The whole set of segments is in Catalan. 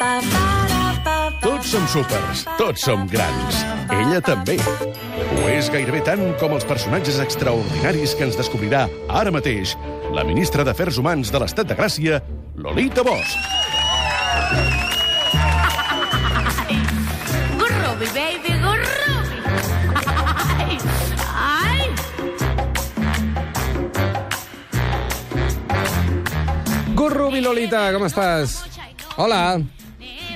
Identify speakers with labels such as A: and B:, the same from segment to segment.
A: Tots som súpers, tots som grans. Ella també. Ho és gairebé tant com els personatges extraordinaris que ens descobrirà ara mateix la ministra d'Afers Humans de l'Estat de Gràcia, Lolita Bosch.
B: Gurrubi, baby, gurrubi. Ay,
C: Gurrubi, Lolita, com estàs? Hola.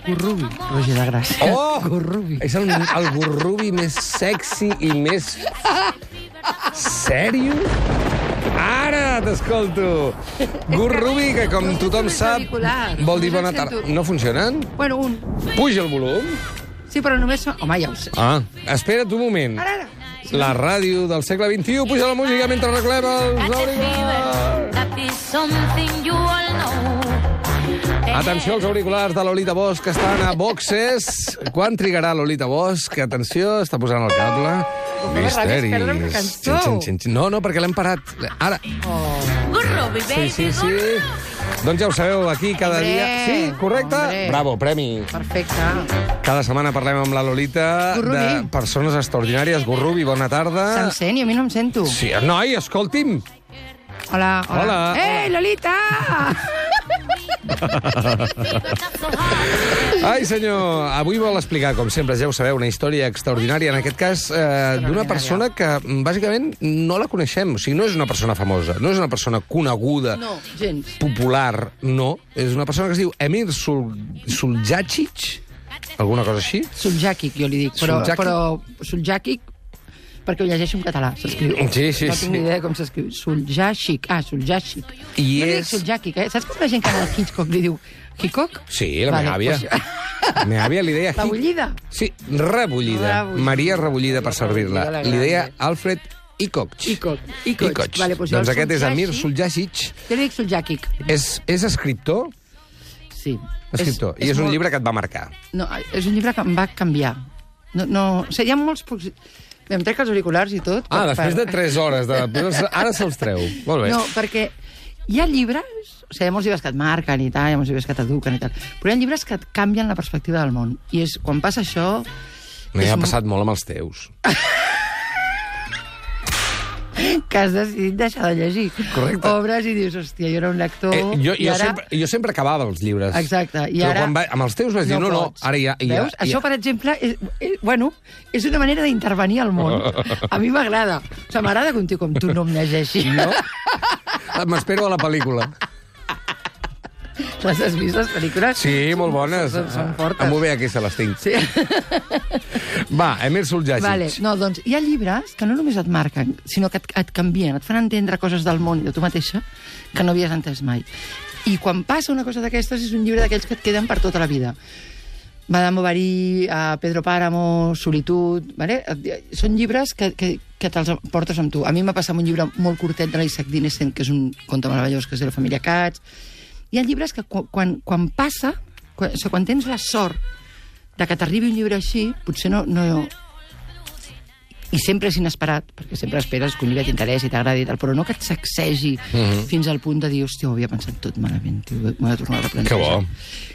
D: Gurrubi, Roger de Gràcia.
C: Oh!
D: Gurrubi.
C: És el, el gurrubi més sexy i més... Sèrio? Ara t'escolto. Gurrubi, que com tothom sap, vol dir
D: No
C: bona tarda. No funcionen?
D: Bueno, un.
C: Puja el volum.
D: Sí, però només... Home, ja ho sé.
C: Ah, espera't un moment.
D: Ara, ara.
C: La ràdio del segle XXI puja la música mentre arreglem els auriculars. Atenció als auriculars de Lolita Bosch, que estan a boxes. Quan trigarà Lolita Bosch? Atenció, està posant el cable.
D: cançó.
C: Xin, xin, xin, xin. No, no, perquè l'hem parat. Ara.
B: Gurrubi,
C: Sí,
B: baby,
C: sí, sí. Doncs ja ho sabeu, aquí cada
D: Hombre,
C: dia... Sí, correcte?
D: hombre.
C: Bravo, premi.
D: Perfecte.
C: Cada setmana parlem amb la Lolita
D: Gurrubi.
C: de persones extraordinàries. Gurrubi, bona tarda.
D: Se'm sent i a mi no em sento.
C: Sí, noi, escolti'm.
D: Hola, hola.
C: Hola,
D: Ei, Lolita!
C: Ai, senyor, avui vol explicar, com sempre, ja ho sabeu, una història extraordinària, en aquest cas, eh, d'una persona que, mm, bàsicament, no la coneixem. O sigui, no és una persona famosa, no és una persona coneguda,
D: No, gens.
C: popular, no. És una persona que es diu Emir Sul Suljacic, alguna cosa així.
D: Suljàquic, jo li dic. Però,
C: Suljàquic?
D: però Suljàquic, perquè ho llegeixo en català, s'escriu.
C: Sí, sí,
D: no
C: sí.
D: tinc ni idea com s'escriu. Suljàxic. Ah, Suljàxic.
C: I
D: dic
C: és-
D: Suljàquic, eh? Saps com la gent que al Hitchcock li diu Hitchcock?
C: Sí, la
D: Vale,
C: meva àvia.
D: pues-
C: La meva àvia li deia...
D: La
C: Hi-
D: bullida?
C: Sí, rebullida.
D: Rebullida.
C: Maria Rebullida, per servir-la.
D: Rebullida, la
C: Li deia. Alfred Icoch.
D: Icoch. Icoch.
C: Icoch.
D: Vale, pues
C: doncs aquest és Emir
D: Suljàcic-
C: Suljacic.
D: Jo li dic Suljàquic.
C: És, és escriptor?
D: Sí.
C: Escriptor. I és un llibre que et va marcar.
D: No, és un llibre que em va canviar. No, no, o sigui, hi ha molts pocs... Em trec els auriculars i tot.
C: Ah,
D: per-
C: després de
D: per-
C: 3 hores de... Ara se'ls treu. Molt bé.
D: No, perquè hi ha llibres, o sigui, hi ha molts llibres que et marquen i tal, hi ha molts llibres que t'eduquen i tal, però hi ha llibres que et canvien la perspectiva del món. I és, quan passa això...
C: M'hi
D: és
C: ha passat molt amb els teus.
D: Que has decidit deixar de llegir.
C: Correcte.
D: Obres i dius, hòstia, jo era un lector...
C: Eh, jo, jo,
D: ara...
C: sempre, jo sempre acabava els llibres.
D: Exacte, i
C: Però
D: ara...
C: quan va, amb els teus vas dir, no, no,
D: pots.
C: ara ja... ja
D: Veus?
C: ja,
D: Això, per exemple, és, és, bueno, és una manera d'intervenir al món. A mi m'agrada. O sigui, m'agrada que un tio com tu no em llegeixi.
C: No? M'espero a la pel·lícula.
D: Les has vist, les pel·lícules?
C: Sí, molt bones.
D: Són, són fortes.
C: Em ve aquí, se les tinc.
D: Sí.
C: Va, Emir Suljacic.
D: Vale. No, doncs hi ha llibres que no només et marquen, sinó que et, et canvien, et fan entendre coses del món i de tu mateixa que no havies entès mai. I quan passa una cosa d'aquestes és un llibre d'aquells que et queden per tota la vida. Madame Bovary, a Pedro Páramo, Solitud... Vale? Són llibres que, que, que te'ls portes amb tu. A mi m'ha passat un llibre molt curtet de l'Isaac Dinesen, que és un conte meravellós, que és de la família Katz. Hi ha llibres que quan, quan, quan passa, quan, o sigui, quan tens la sort de que t'arribi un llibre així, potser no, no, i sempre és inesperat, perquè sempre esperes que un llibre t'interessi, t'agradi i tal, però no que et sacsegi
C: Mhm.
D: fins al punt de dir, hòstia, ho havia pensat tot malament, m'ho he de tornar a replantejar.
C: Que bo.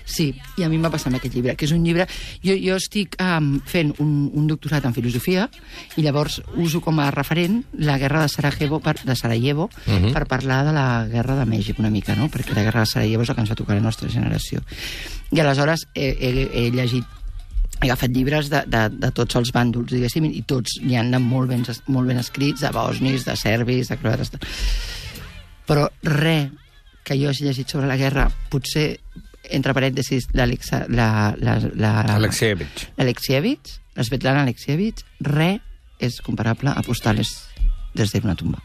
D: Sí, i a mi em va passar amb aquest llibre, que és un llibre... Jo, jo estic um, fent un, un doctorat en filosofia i llavors uso com a referent la guerra de Sarajevo per, de Sarajevo
C: Mhm.
D: per parlar de la guerra de Mèxic una mica, no? perquè la guerra de Sarajevo és el que ens va tocar a la nostra generació. I aleshores he, he, he llegit he agafat llibres de, de, de tots els bàndols, diguéssim, i tots n'hi han molt ben, molt ben escrits, de bosnis, de serbis, de croates... Però res que jo hagi llegit sobre la guerra, potser, entre parèntesis, l'Alexa... La, la, Svetlana Alexievich, res és comparable a postales des d'una tumba.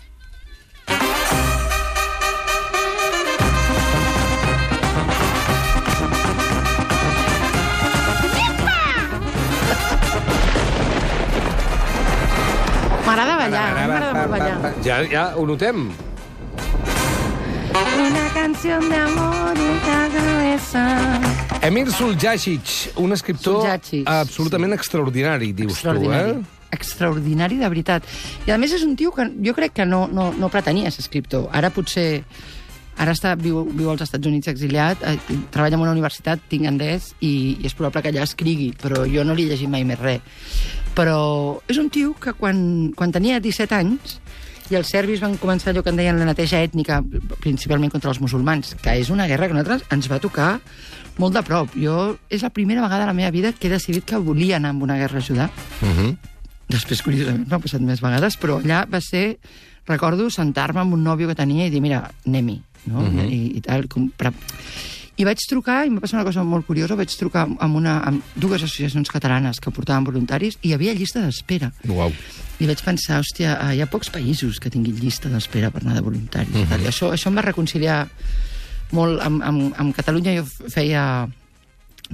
D: Ballar, a mi m'agrada molt ballar.
C: Ja, ja ho notem.
D: Una canción de amor en la cabeza.
C: Emir Suljacic, un escriptor
D: Suljacic,
C: absolutament extraordinari, dius tu,
D: Extraordinari.
C: eh?
D: Extraordinari, de veritat. I a més és un tio que jo crec que no, no, no pretenia ser escriptor. Ara potser Ara està, viu, viu als Estats Units exiliat, eh, treballa en una universitat, tinc anglès, i, i és probable que allà escrigui, però jo no li he llegit mai més res. Però és un tio que quan, quan tenia 17 anys i els serbis van començar allò que en deien la neteja ètnica, principalment contra els musulmans, que és una guerra que nosaltres ens va tocar molt de prop. Jo és la primera vegada a la meva vida que he decidit que volia anar amb una guerra a ajudar.
C: Uh -huh.
D: Després, curiosament, m'ha passat més vegades, però allà va ser, recordo, sentar-me amb un nòvio que tenia i dir, mira, anem-hi, no? Uh -huh. I, I tal, com. I vaig trucar, i em va passar una cosa molt curiosa, vaig trucar amb, una, amb dues associacions catalanes que portaven voluntaris i hi havia llista d'espera.
C: Uau.
D: I vaig pensar, hòstia, eh, hi ha pocs països que tinguin llista d'espera per anar de voluntaris. Uh. -huh. I això, això em va reconciliar molt amb, amb, amb Catalunya. Jo feia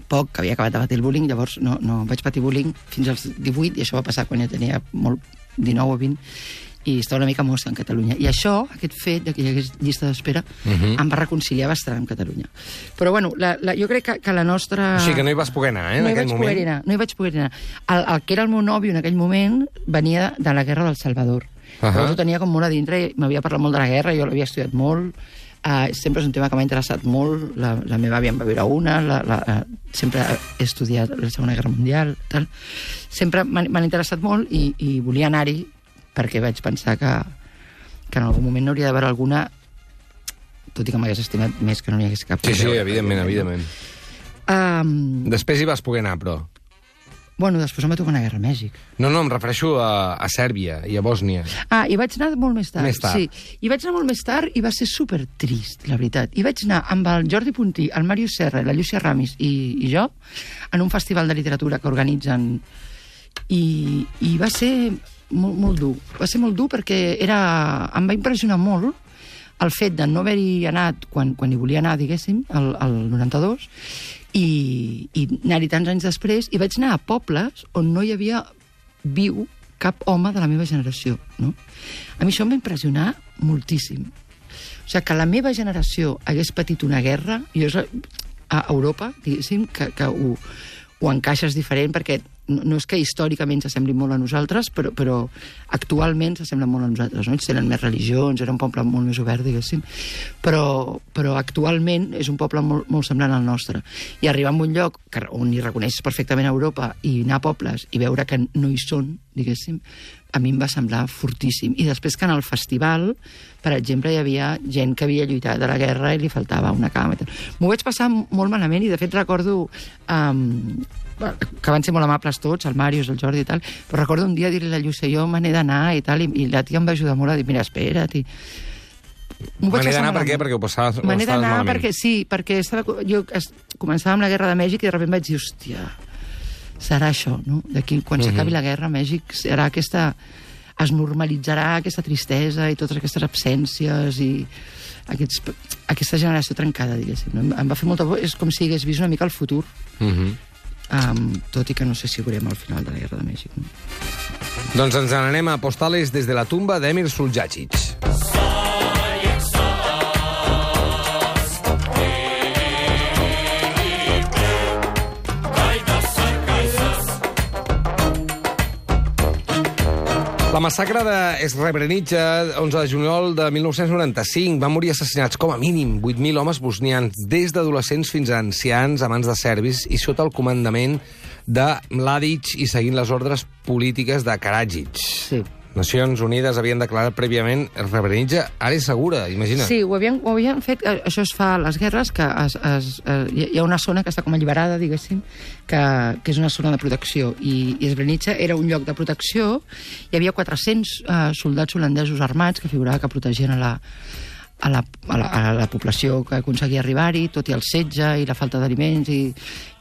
D: poc que havia acabat de patir el bullying, llavors no, no vaig patir bullying fins als 18, i això va passar quan ja tenia molt 19 o 20, i estava una mica mossa en Catalunya. I això, aquest fet de que hi hagués llista d'espera, uh
C: Mhm.
D: -huh. em va reconciliar bastant amb Catalunya. Però bueno, la, la, jo crec que, que la nostra...
C: O sigui que no hi vas poder anar, eh, en
D: no
C: aquell moment.
D: anar, no hi vaig poder anar. El, el que era el meu nòvio en aquell moment venia de la guerra del Salvador. Uh. -huh. Llavors ho tenia com molt a dintre, i m'havia parlat molt de la guerra, jo l'havia estudiat molt, uh, sempre és un tema que m'ha interessat molt, la, la meva àvia en va viure una, la, la, uh, sempre he estudiat la Segona Guerra Mundial, tal. Sempre m'han interessat molt i, i volia anar-hi perquè vaig pensar que, que en algun moment n'hauria d'haver alguna tot i que m'hagués estimat més que no n'hi hagués cap.
C: Sí, sí, evidentment, evidentment.
D: Um,
C: Després hi vas poder anar, però...
D: bueno, després em va tocar una guerra a Mèxic.
C: No, no, em refereixo a, a Sèrbia i a Bòsnia.
D: Ah, i vaig anar molt més tard.
C: Més tard.
D: Sí, i vaig anar molt més tard i va ser super trist, la veritat. I vaig anar amb el Jordi Puntí, el Mario Serra, la Llucia Ramis i, i jo en un festival de literatura que organitzen i, i va ser molt, molt dur. Va ser molt dur perquè era, em va impressionar molt el fet de no haver-hi anat quan, quan hi volia anar, diguéssim, el, el 92, i, i anar-hi tants anys després, i vaig anar a pobles on no hi havia viu cap home de la meva generació. No? A mi això em va impressionar moltíssim. O sigui, que la meva generació hagués patit una guerra, jo és la- a Europa, diguéssim, que, que ho, ho encaixes diferent, perquè no, és que històricament s'assemblin molt a nosaltres, però, però actualment s'assemblen molt a nosaltres. No? Ells tenen més religions, era un poble molt més obert, diguéssim, però, però actualment és un poble molt, molt semblant al nostre. I arribar a un lloc que, on hi reconeixes perfectament Europa i anar a pobles i veure que no hi són, diguéssim, a mi em va semblar fortíssim. I després que en el festival, per exemple, hi havia gent que havia lluitat a la guerra i li faltava una cama. M'ho vaig passar molt malament i, de fet, recordo um, que van ser molt amables tots, el Màrius, el Jordi i tal, però recordo un dia dir-li a la Llucia, jo me n'he d'anar i tal, i, i la tia em va ajudar molt a dir, mira, espera't, i... M'ho vaig
C: n'he
D: passar
C: d'anar per què?
D: malament.
C: Perquè ho passaves, ho
D: Me n'he d'anar
C: malament.
D: perquè, sí, perquè estava, jo es, començava amb la guerra de Mèxic i de sobte vaig dir, hòstia, serà això, no? D'aquí, quan s'acabi la guerra, Mèxic serà aquesta... es normalitzarà aquesta tristesa i totes aquestes absències i aquests, aquesta generació trencada, diguéssim. No? Em va fer molta por, és com si hagués vist una mica el futur,
C: Mhm.
D: um, tot i que no sé si veurem al final de la guerra de Mèxic. No?
C: Doncs ens n'anem a Postales des de la tumba d'Emir Suljacic. La massacre de Srebrenica, 11 de juliol de 1995, van morir assassinats com a mínim 8.000 homes bosnians, des d'adolescents fins a ancians a mans de serbis i sota el comandament de Mladic i seguint les ordres polítiques de Karadzic.
D: Sí.
C: Nacions Unides havien declarat prèviament Srebrenica àrea segura, imagina.
D: Sí, ho havien, ho havien fet, eh, això es fa a les guerres, que es, es, eh, hi ha una zona que està com alliberada, diguéssim, que, que és una zona de protecció, i, i Srebrenica era un lloc de protecció, hi havia 400 eh, soldats holandesos armats que figurava que protegien a la, a la, a la, a la població que aconseguia arribar-hi, tot i el setge i la falta d'aliments i,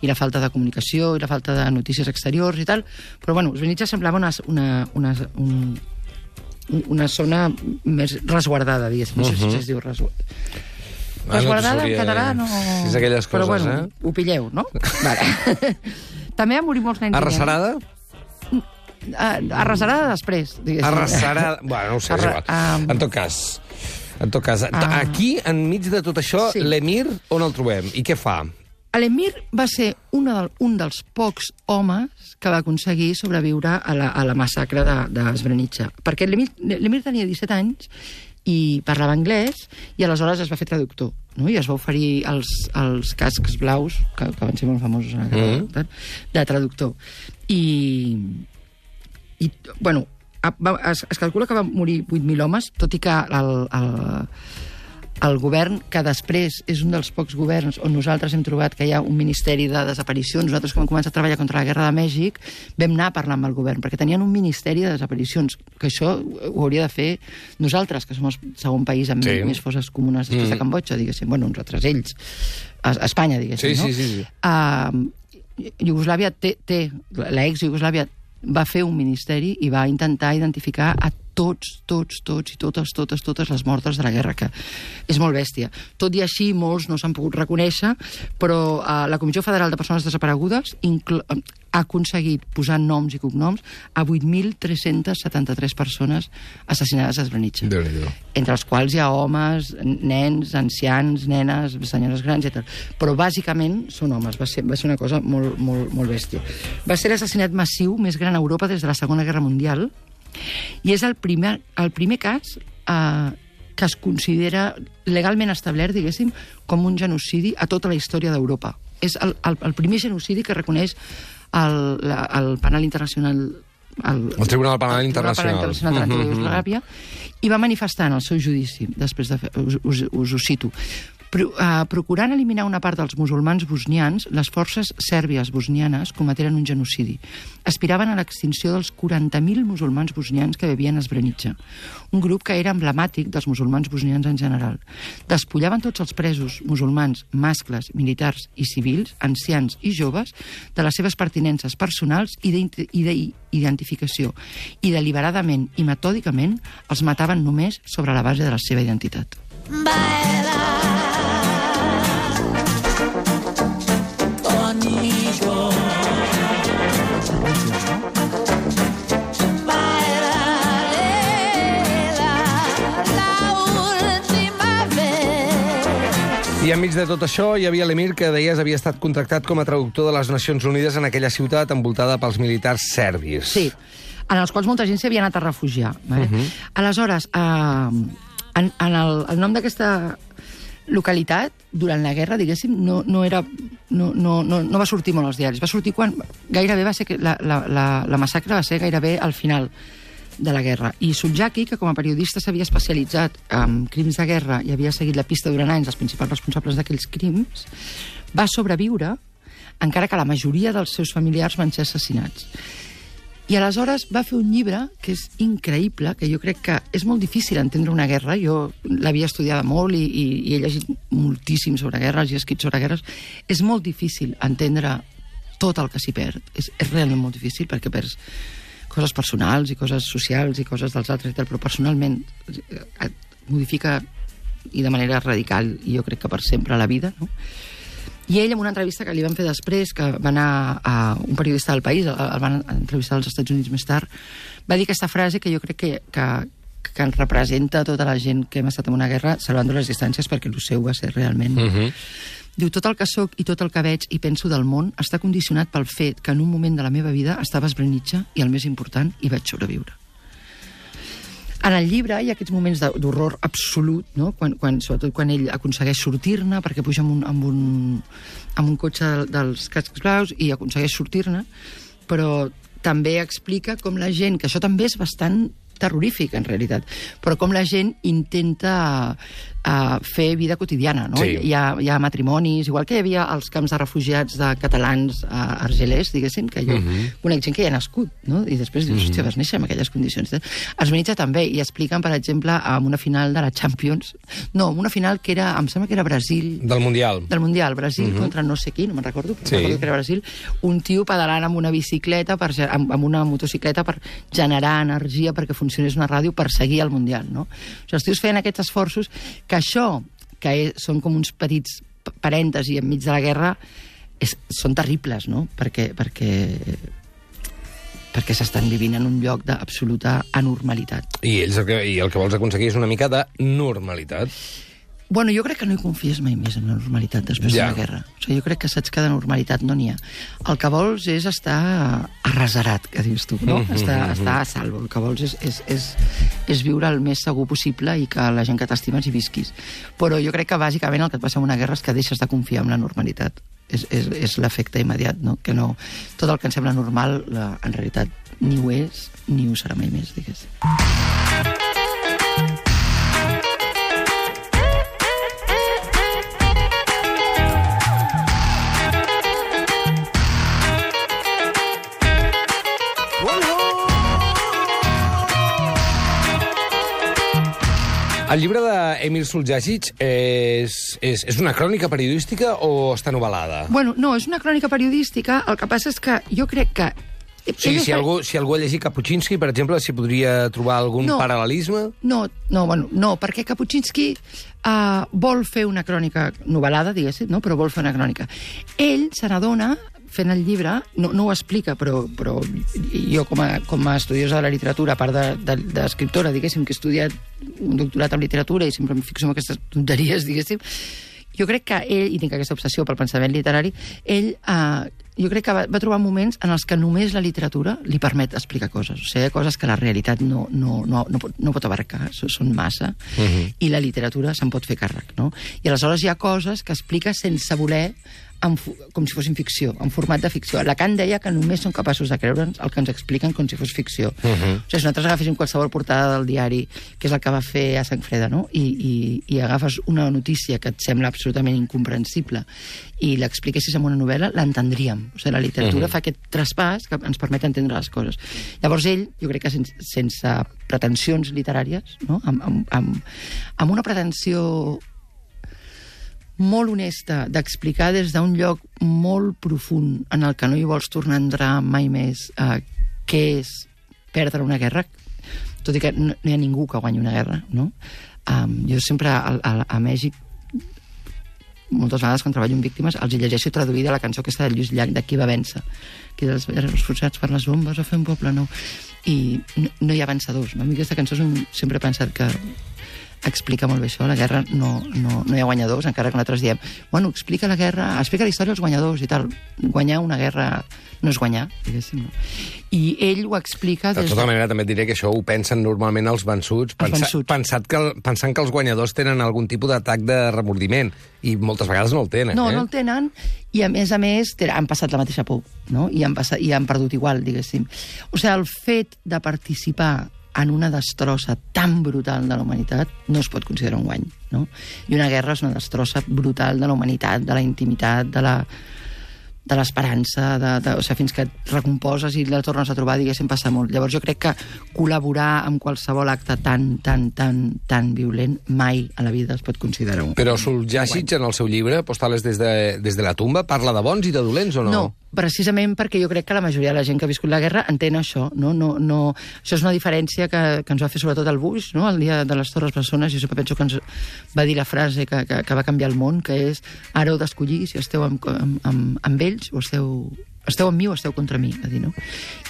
D: i la falta de comunicació i la falta de notícies exteriors i tal, però bueno, Srebrenica semblava una, una, una, un, una zona més resguardada, diguéssim. No sé si es diu resguardada.
C: Ah, no
D: Resguardada en català
C: eh?
D: no...
C: Si és aquelles
D: Però
C: coses,
D: bueno,
C: eh?
D: ho pilleu, no? Vale. També va morir molts nens.
C: Arrasarada?
D: Ah, Arrasarada després, diguéssim.
C: Arrasarada... Bueno, no ho sé, és igual.
D: um,
C: En tot cas, en tot cas,
D: Ah.
C: aquí, enmig de tot això,
D: Sí.
C: l'Emir, on el trobem? I què fa?
D: L'Emir va ser una del, un dels pocs homes que va aconseguir sobreviure a la, a la massacre de, de Srebrenica. Perquè l'Emir l'Emir tenia 17 anys i parlava anglès, i aleshores es va fer traductor, no? i es va oferir els, els cascs blaus, que, que van ser molt famosos en la guerra,
C: Mhm.
D: de traductor. I, i bueno, es, es calcula que van morir 8.000 homes, tot i que el, el, el govern, que després és un dels pocs governs on nosaltres hem trobat que hi ha un ministeri de desaparicions. Nosaltres, quan vam començar a treballar contra la guerra de Mèxic, vam anar a parlar amb el govern, perquè tenien un ministeri de desaparicions, que això ho hauria de fer nosaltres, que som el segon país amb
C: Sí.
D: més fosses comunes després
C: Mm.
D: de Cambodja, diguéssim. Bueno, nosaltres, ells. A, Espanya, diguéssim,
C: Sí,
D: no?
C: sí, sí, sí.
D: Uh, Iugoslàvia té, té l'ex Iugoslàvia va fer un ministeri i va intentar identificar a tots, tots, tots i totes, totes, totes les mortes de la guerra, que és molt bèstia. Tot i així, molts no s'han pogut reconèixer, però uh, la Comissió Federal de Persones Desaparegudes eh, ha aconseguit posar noms i cognoms a 8.373 persones assassinades a Srebrenica entre els quals hi ha homes, nens, ancians, nenes, senyores grans, etc. Però bàsicament són homes, va ser, va ser una cosa molt, molt, molt bèstia. Va ser l'assassinat massiu més gran a Europa des de la Segona Guerra Mundial i és el primer, el primer cas eh, que es considera legalment establert, diguéssim, com un genocidi a tota la història d'Europa. És el, el, el primer genocidi que reconeix el, la, el penal internacional el,
C: El Tribunal Penal
D: el Tribunal Penal
C: Internacional.
D: Internacional de l'antiga
C: Mhm.
D: Iugoslàvia, i va manifestar en el seu judici, després de fer, us, us, us ho cito, Pro, uh, procurant eliminar una part dels musulmans bosnians, les forces sèrbies bosnianes cometeren un genocidi. Aspiraven a l'extinció dels 40.000 musulmans bosnians que vivien a Srebrenica, un grup que era emblemàtic dels musulmans bosnians en general. Despullaven tots els presos musulmans, mascles, militars i civils, ancians i joves, de les seves pertinences personals i d'ident- i d'identificació, i deliberadament i metòdicament els mataven només sobre la base de la seva identitat.
C: I enmig de tot això hi havia l'emir que deies havia estat contractat com a traductor de les Nacions Unides en aquella ciutat envoltada pels militars serbis.
D: Sí, en els quals molta gent s'havia anat a refugiar. Vale? Uh -huh. Aleshores, eh, en, en el, el nom d'aquesta localitat, durant la guerra, diguéssim, no, no, era, no, no, no, no va sortir molt als diaris. Va sortir quan gairebé va ser... que La, la, la, la massacre va ser gairebé al final de la guerra. I Subjaki, que com a periodista s'havia especialitzat en crims de guerra i havia seguit la pista durant anys dels principals responsables d'aquells crims, va sobreviure encara que la majoria dels seus familiars van ser assassinats. I aleshores va fer un llibre que és increïble, que jo crec que és molt difícil entendre una guerra. Jo l'havia estudiada molt i, i, i he llegit moltíssim sobre guerres i he escrit sobre guerres. És molt difícil entendre tot el que s'hi perd. És, és realment molt difícil perquè perds coses personals i coses socials i coses dels altres però personalment eh, et modifica i de manera radical i jo crec que per sempre la vida, no? I ell, en una entrevista que li van fer després, que va anar a un periodista del país, el, van entrevistar als Estats Units més tard, va dir aquesta frase que jo crec que, que, que ens representa tota la gent que hem estat en una guerra, salvant les distàncies, perquè el seu va ser realment...
C: Uh -huh.
D: Diu, tot el que sóc i tot el que veig i penso del món està condicionat pel fet que en un moment de la meva vida estava a i, el més important, hi vaig sobreviure. En el llibre hi ha aquests moments d'horror absolut, no? quan, quan, sobretot quan ell aconsegueix sortir-ne, perquè puja amb un, amb un, amb un cotxe del- dels cascs blaus i aconsegueix sortir-ne, però també explica com la gent, que això també és bastant terrorífic, en realitat, però com la gent intenta uh, fer vida quotidiana, no?
C: Sí.
D: Hi, ha, hi ha matrimonis, igual que hi havia als camps de refugiats de catalans a Argelers, diguéssim, que jo uh -huh. conec gent que hi ha nascut, no? I després dius, hòstia, vas néixer en aquelles condicions. Els Benitja també, i expliquen, per exemple, amb una final de la Champions, no, amb una final que era, em sembla que era Brasil,
C: Del Mundial.
D: del Mundial, Brasil uh -huh. contra no sé qui, no me'n recordo, però
C: Sí.
D: recordo que era Brasil, un tio pedalant amb una bicicleta, per, amb, amb una motocicleta per generar energia perquè funcionés una ràdio per seguir el Mundial, no? O sigui, els tios feien aquests esforços que això, que és, són com uns petits parèntesi enmig de la guerra, és, són terribles, no? Perquè, perquè, perquè s'estan vivint en un lloc d'absoluta anormalitat.
C: I, ells el que, I el que vols aconseguir és una mica de normalitat.
D: Bueno, jo crec que no hi confies mai més en la normalitat després
C: Ja.
D: de la guerra. O sigui, jo crec que saps que de normalitat no n'hi ha. El que vols és estar arrasarat, que dius tu, no?
C: Mhm,
D: estar,
C: mhm.
D: estar a salvo. El que vols és, és, és, és viure el més segur possible i que la gent que t'estimes hi visquis. Però jo crec que bàsicament el que et passa en una guerra és que deixes de confiar en la normalitat. És, és, és l'efecte immediat, no? Que no... Tot el que ens sembla normal, la, en realitat, ni ho és, ni ho serà mai més, digués.
C: El llibre d'Emil Suljagic és, és, és una crònica periodística o està novel·lada?
D: Bueno, no, és una crònica periodística, el que passa és que jo crec que...
C: O sigui,
D: ell
C: si algú, si algú ha llegit Kapuscinski, per exemple, s'hi podria trobar algun
D: No.
C: paral·lelisme?
D: No, no, bueno, no, perquè Kapuscinski uh, vol fer una crònica novel·lada, diguéssim, no? però vol fer una crònica. Ell se n'adona fent el llibre, no, no ho explica, però, però jo com a, com a estudiosa de la literatura, a part d'escriptora, de, de, diguéssim, que he estudiat un doctorat en literatura i sempre em fixo en aquestes tonteries, diguéssim, jo crec que ell, i tinc aquesta obsessió pel pensament literari, ell, eh, jo crec que va, va trobar moments en els que només la literatura li permet explicar coses. O sigui, coses que la realitat no, no, no, no, pot, no pot abarcar, són massa, uh -huh. i la literatura se'n pot fer càrrec, no? I aleshores hi ha coses que explica sense voler en, com si fossin ficció, en format de ficció. Lacan deia que només són capaços de creure'ns el que ens expliquen com si fos ficció. Uh -huh. O sigui, si nosaltres agaféssim qualsevol portada del diari, que és el que va fer a Sant Freda, no? I, i, i agafes una notícia que et sembla absolutament incomprensible i l'expliquessis en una novel·la, l'entendríem. O sigui, la literatura uh -huh. fa aquest traspàs que ens permet entendre les coses. Llavors ell, jo crec que sense, sense pretensions literàries, no? amb, amb, amb, amb una pretensió molt honesta d'explicar des d'un lloc molt profund en el que no hi vols tornar a entrar mai més eh, què és perdre una guerra, tot i que no, no hi ha ningú que guanyi una guerra, no? Um, jo sempre a, a, a Mèxic moltes vegades quan treballo amb víctimes els llegeixo traduïda la cançó aquesta de Lluís Llach de qui va vèncer que dels els forçats per les bombes a fer un poble nou i no, no hi ha vencedors no? aquesta cançó un, sempre he pensat que explica molt bé això, la guerra no, no, no hi ha guanyadors, encara que nosaltres diem bueno, explica la guerra, explica la història als guanyadors i tal, guanyar una guerra no és guanyar, diguéssim no? i ell ho explica
C: De
D: des
C: tota manera, també et diré que això ho pensen normalment els vençuts,
D: Els
C: pensa,
D: vençuts.
C: Pensat que, pensant que els guanyadors tenen algun tipus d'atac de remordiment, i moltes vegades no el tenen.
D: No,
C: eh?
D: no el tenen, i a més a més han passat la mateixa por, no? I han, passat, i han perdut igual, diguéssim. O sigui, el fet de participar en una destrossa tan brutal de la humanitat no es pot considerar un guany, no? I una guerra és una destrossa brutal de la humanitat, de la intimitat, de la de l'esperança, de, de, o sigui, fins que et recomposes i la tornes a trobar, diguéssim, passa molt. Llavors jo crec que col·laborar amb qualsevol acte tan, tan, tan, tan violent mai a la vida es pot considerar un
C: Però Soljacic, en el seu llibre, Postales des de, des de la tumba, parla de bons i de dolents o no?
D: No, precisament perquè jo crec que la majoria de la gent que ha viscut la guerra entén això. No? No, no, això és una diferència que, que ens va fer sobretot el Bush, no? el dia de les Torres Bessones. Jo sempre penso que ens va dir la frase que, que, que va canviar el món, que és ara heu d'escollir si esteu amb, amb, amb, amb ells o esteu, esteu amb mi o esteu contra mi, va dir, no?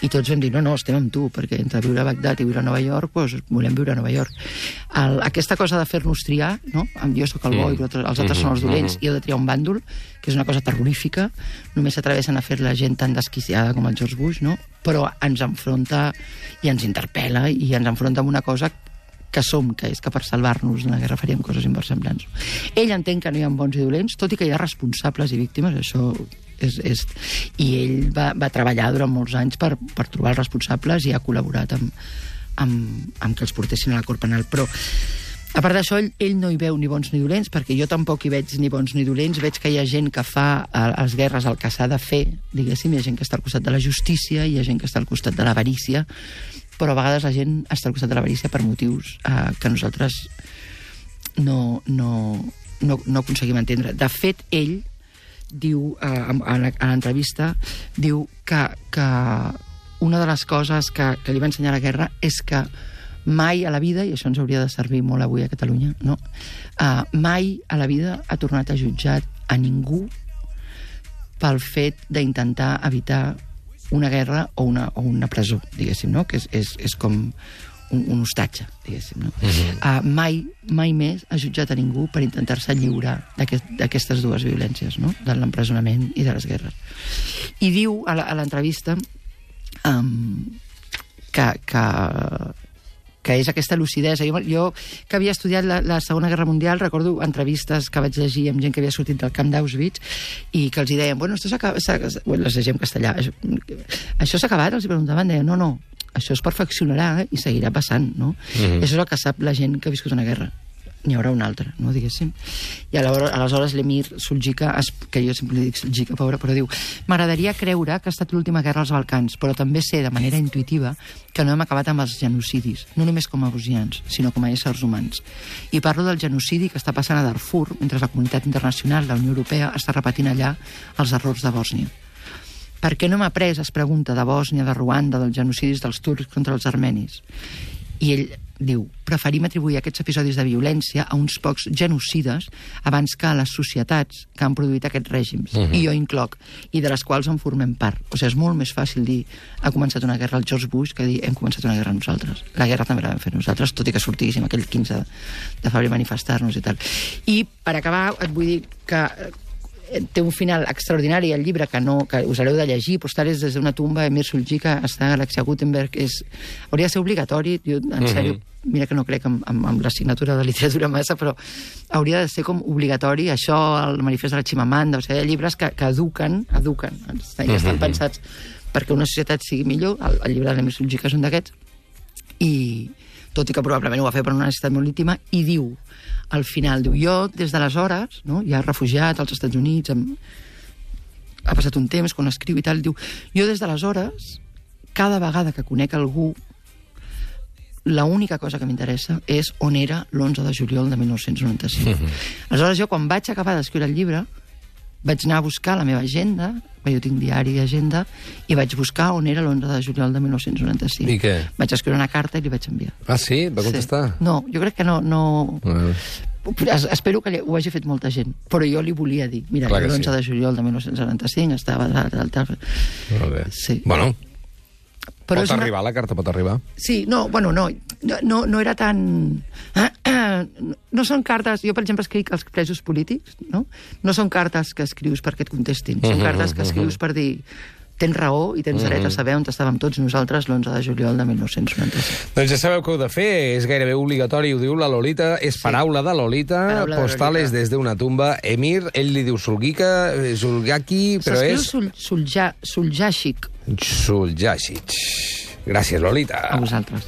D: I tots vam dir, no, no, estem amb tu, perquè entre viure a Bagdad i viure a Nova York, doncs volem viure a Nova York. El, aquesta cosa de fer-nos triar, no? Jo sóc el bo i els altres, els altres són els dolents, i heu de triar un bàndol, que és una cosa terrorífica, només s'atreveixen a fer la gent tan desquiciada com el George Bush, no? Però ens enfronta i ens interpel·la i ens enfronta amb una cosa que som, que és que per salvar-nos d'una guerra faríem coses inversemblants. Ell entén que no hi ha bons i dolents, tot i que hi ha responsables i víctimes, això és... és... I ell va, va treballar durant molts anys per, per trobar els responsables i ha col·laborat amb, amb, amb que els portessin a la Cort Penal. Però, a part d'això, ell, ell no hi veu ni bons ni dolents, perquè jo tampoc hi veig ni bons ni dolents. Veig que hi ha gent que fa a les guerres el que s'ha de fer, diguéssim, hi ha gent que està al costat de la justícia, hi ha gent que està al costat de l'avarícia, però a vegades la gent està al costat de l'avarícia per motius eh, que nosaltres no, no, no, no aconseguim entendre. De fet, ell diu, eh, en, l'entrevista, diu que, que una de les coses que, que li va ensenyar la guerra és que mai a la vida, i això ens hauria de servir molt avui a Catalunya, no? Uh, mai a la vida ha tornat a jutjar a ningú pel fet d'intentar evitar una guerra o una, o una presó, diguéssim, no? que és, és, és com un, un hostatge, diguéssim. No? Uh -huh. uh, mai, mai més ha jutjat a ningú per intentar-se lliurar d'aquest- d'aquestes dues violències, no? de l'empresonament i de les guerres. I diu a l'entrevista um, que, que, que és aquesta lucidesa. Jo, jo que havia estudiat la, la Segona Guerra Mundial, recordo entrevistes que vaig llegir amb gent que havia sortit del camp d'Auschwitz i que els hi deien, bueno, esto s'ha acabat... Bueno, les llegim en castellà. Això, això s'ha acabat? Els hi preguntaven, deien, no, no, això es perfeccionarà i seguirà passant, no? Mm -hmm. Això és el que sap la gent que ha viscut una guerra n'hi haurà una altra, no, diguéssim. I aleshores, aleshores l'Emir Suljica, que jo sempre li dic Suljica, pobre, però diu m'agradaria creure que ha estat l'última guerra als Balcans, però també sé de manera intuitiva que no hem acabat amb els genocidis, no només com a bosnians, sinó com a éssers humans. I parlo del genocidi que està passant a Darfur, mentre la comunitat internacional, la Unió Europea, està repetint allà els errors de Bòsnia. Per què no hem après, es pregunta, de Bòsnia, de Ruanda, dels genocidis dels turcs contra els armenis? I ell diu, preferim atribuir aquests episodis de violència a uns pocs genocides abans que a les societats que han produït aquests règims, uh -huh. i jo incloc, i de les quals en formem part. O sigui, és molt més fàcil dir ha començat una guerra el George Bush que dir hem començat una guerra nosaltres. La guerra també la vam fer nosaltres, tot i que sortíssim aquell 15 de, febrer a manifestar-nos i tal. I per acabar et vull dir que eh, té un final extraordinari el llibre que, no, que us haureu de llegir Postales des d'una tumba, Emir Suljica està a Alexia Gutenberg és, hauria de ser obligatori jo, en sèrio, mira que no crec en, en, en l'assignatura de literatura massa però hauria de ser com obligatori això, el manifest de la Chimamanda o sigui, hi ha llibres que, que eduquen eduquen, estan, estan pensats perquè una societat sigui millor el, el llibre de l'Emir Suljica és un d'aquests i tot i que probablement ho va fer per una necessitat molt íntima, i diu, al final, diu, jo des d'aleshores, no, ja refugiat als Estats Units, amb... ha passat un temps, quan escriu i tal, diu, jo des d'aleshores, cada vegada que conec algú, la única cosa que m'interessa és on era l'11 de juliol de 1995. Aleshores, jo, quan vaig acabar d'escriure el llibre, vaig anar a buscar la meva agenda, perquè jo tinc diari i agenda, i vaig buscar on era l'11 de juliol de 1995.
C: I què?
D: Vaig escriure una carta i li vaig enviar.
C: Ah, sí? Va contestar?
D: Sí. No, jo crec que no... no...
C: Bueno.
D: Es- Espero que ho hagi fet molta gent, però jo li volia dir, mira,
C: Clar que
D: l'11
C: sí.
D: de juliol de 1995 estava.
C: Molt bé.
D: Sí.
C: Bueno,
D: Però
C: pot
D: una-
C: arribar, la carta pot arribar.
D: Sí, no, bueno, no, no, no era tan... No són cartes... Jo, per exemple, escric als presos polítics, no? No són cartes que escrius perquè et contestin, són cartes que escrius per dir tens raó i tens dret a saber on estàvem tots nosaltres l'11 de juliol de 1995.
C: Doncs ja sabeu què heu de fer, és gairebé obligatori, ho diu la Lolita, és paraula de Lolita,
D: Paraula de
C: postales
D: Lolita.
C: des d'una tumba, Emir, ell li diu Sulgica, eh, Zulgaki, però
D: S'escriu
C: és
D: sul, sulja,
C: Suljasic. Gràcies, Lolita.
D: a vosaltres.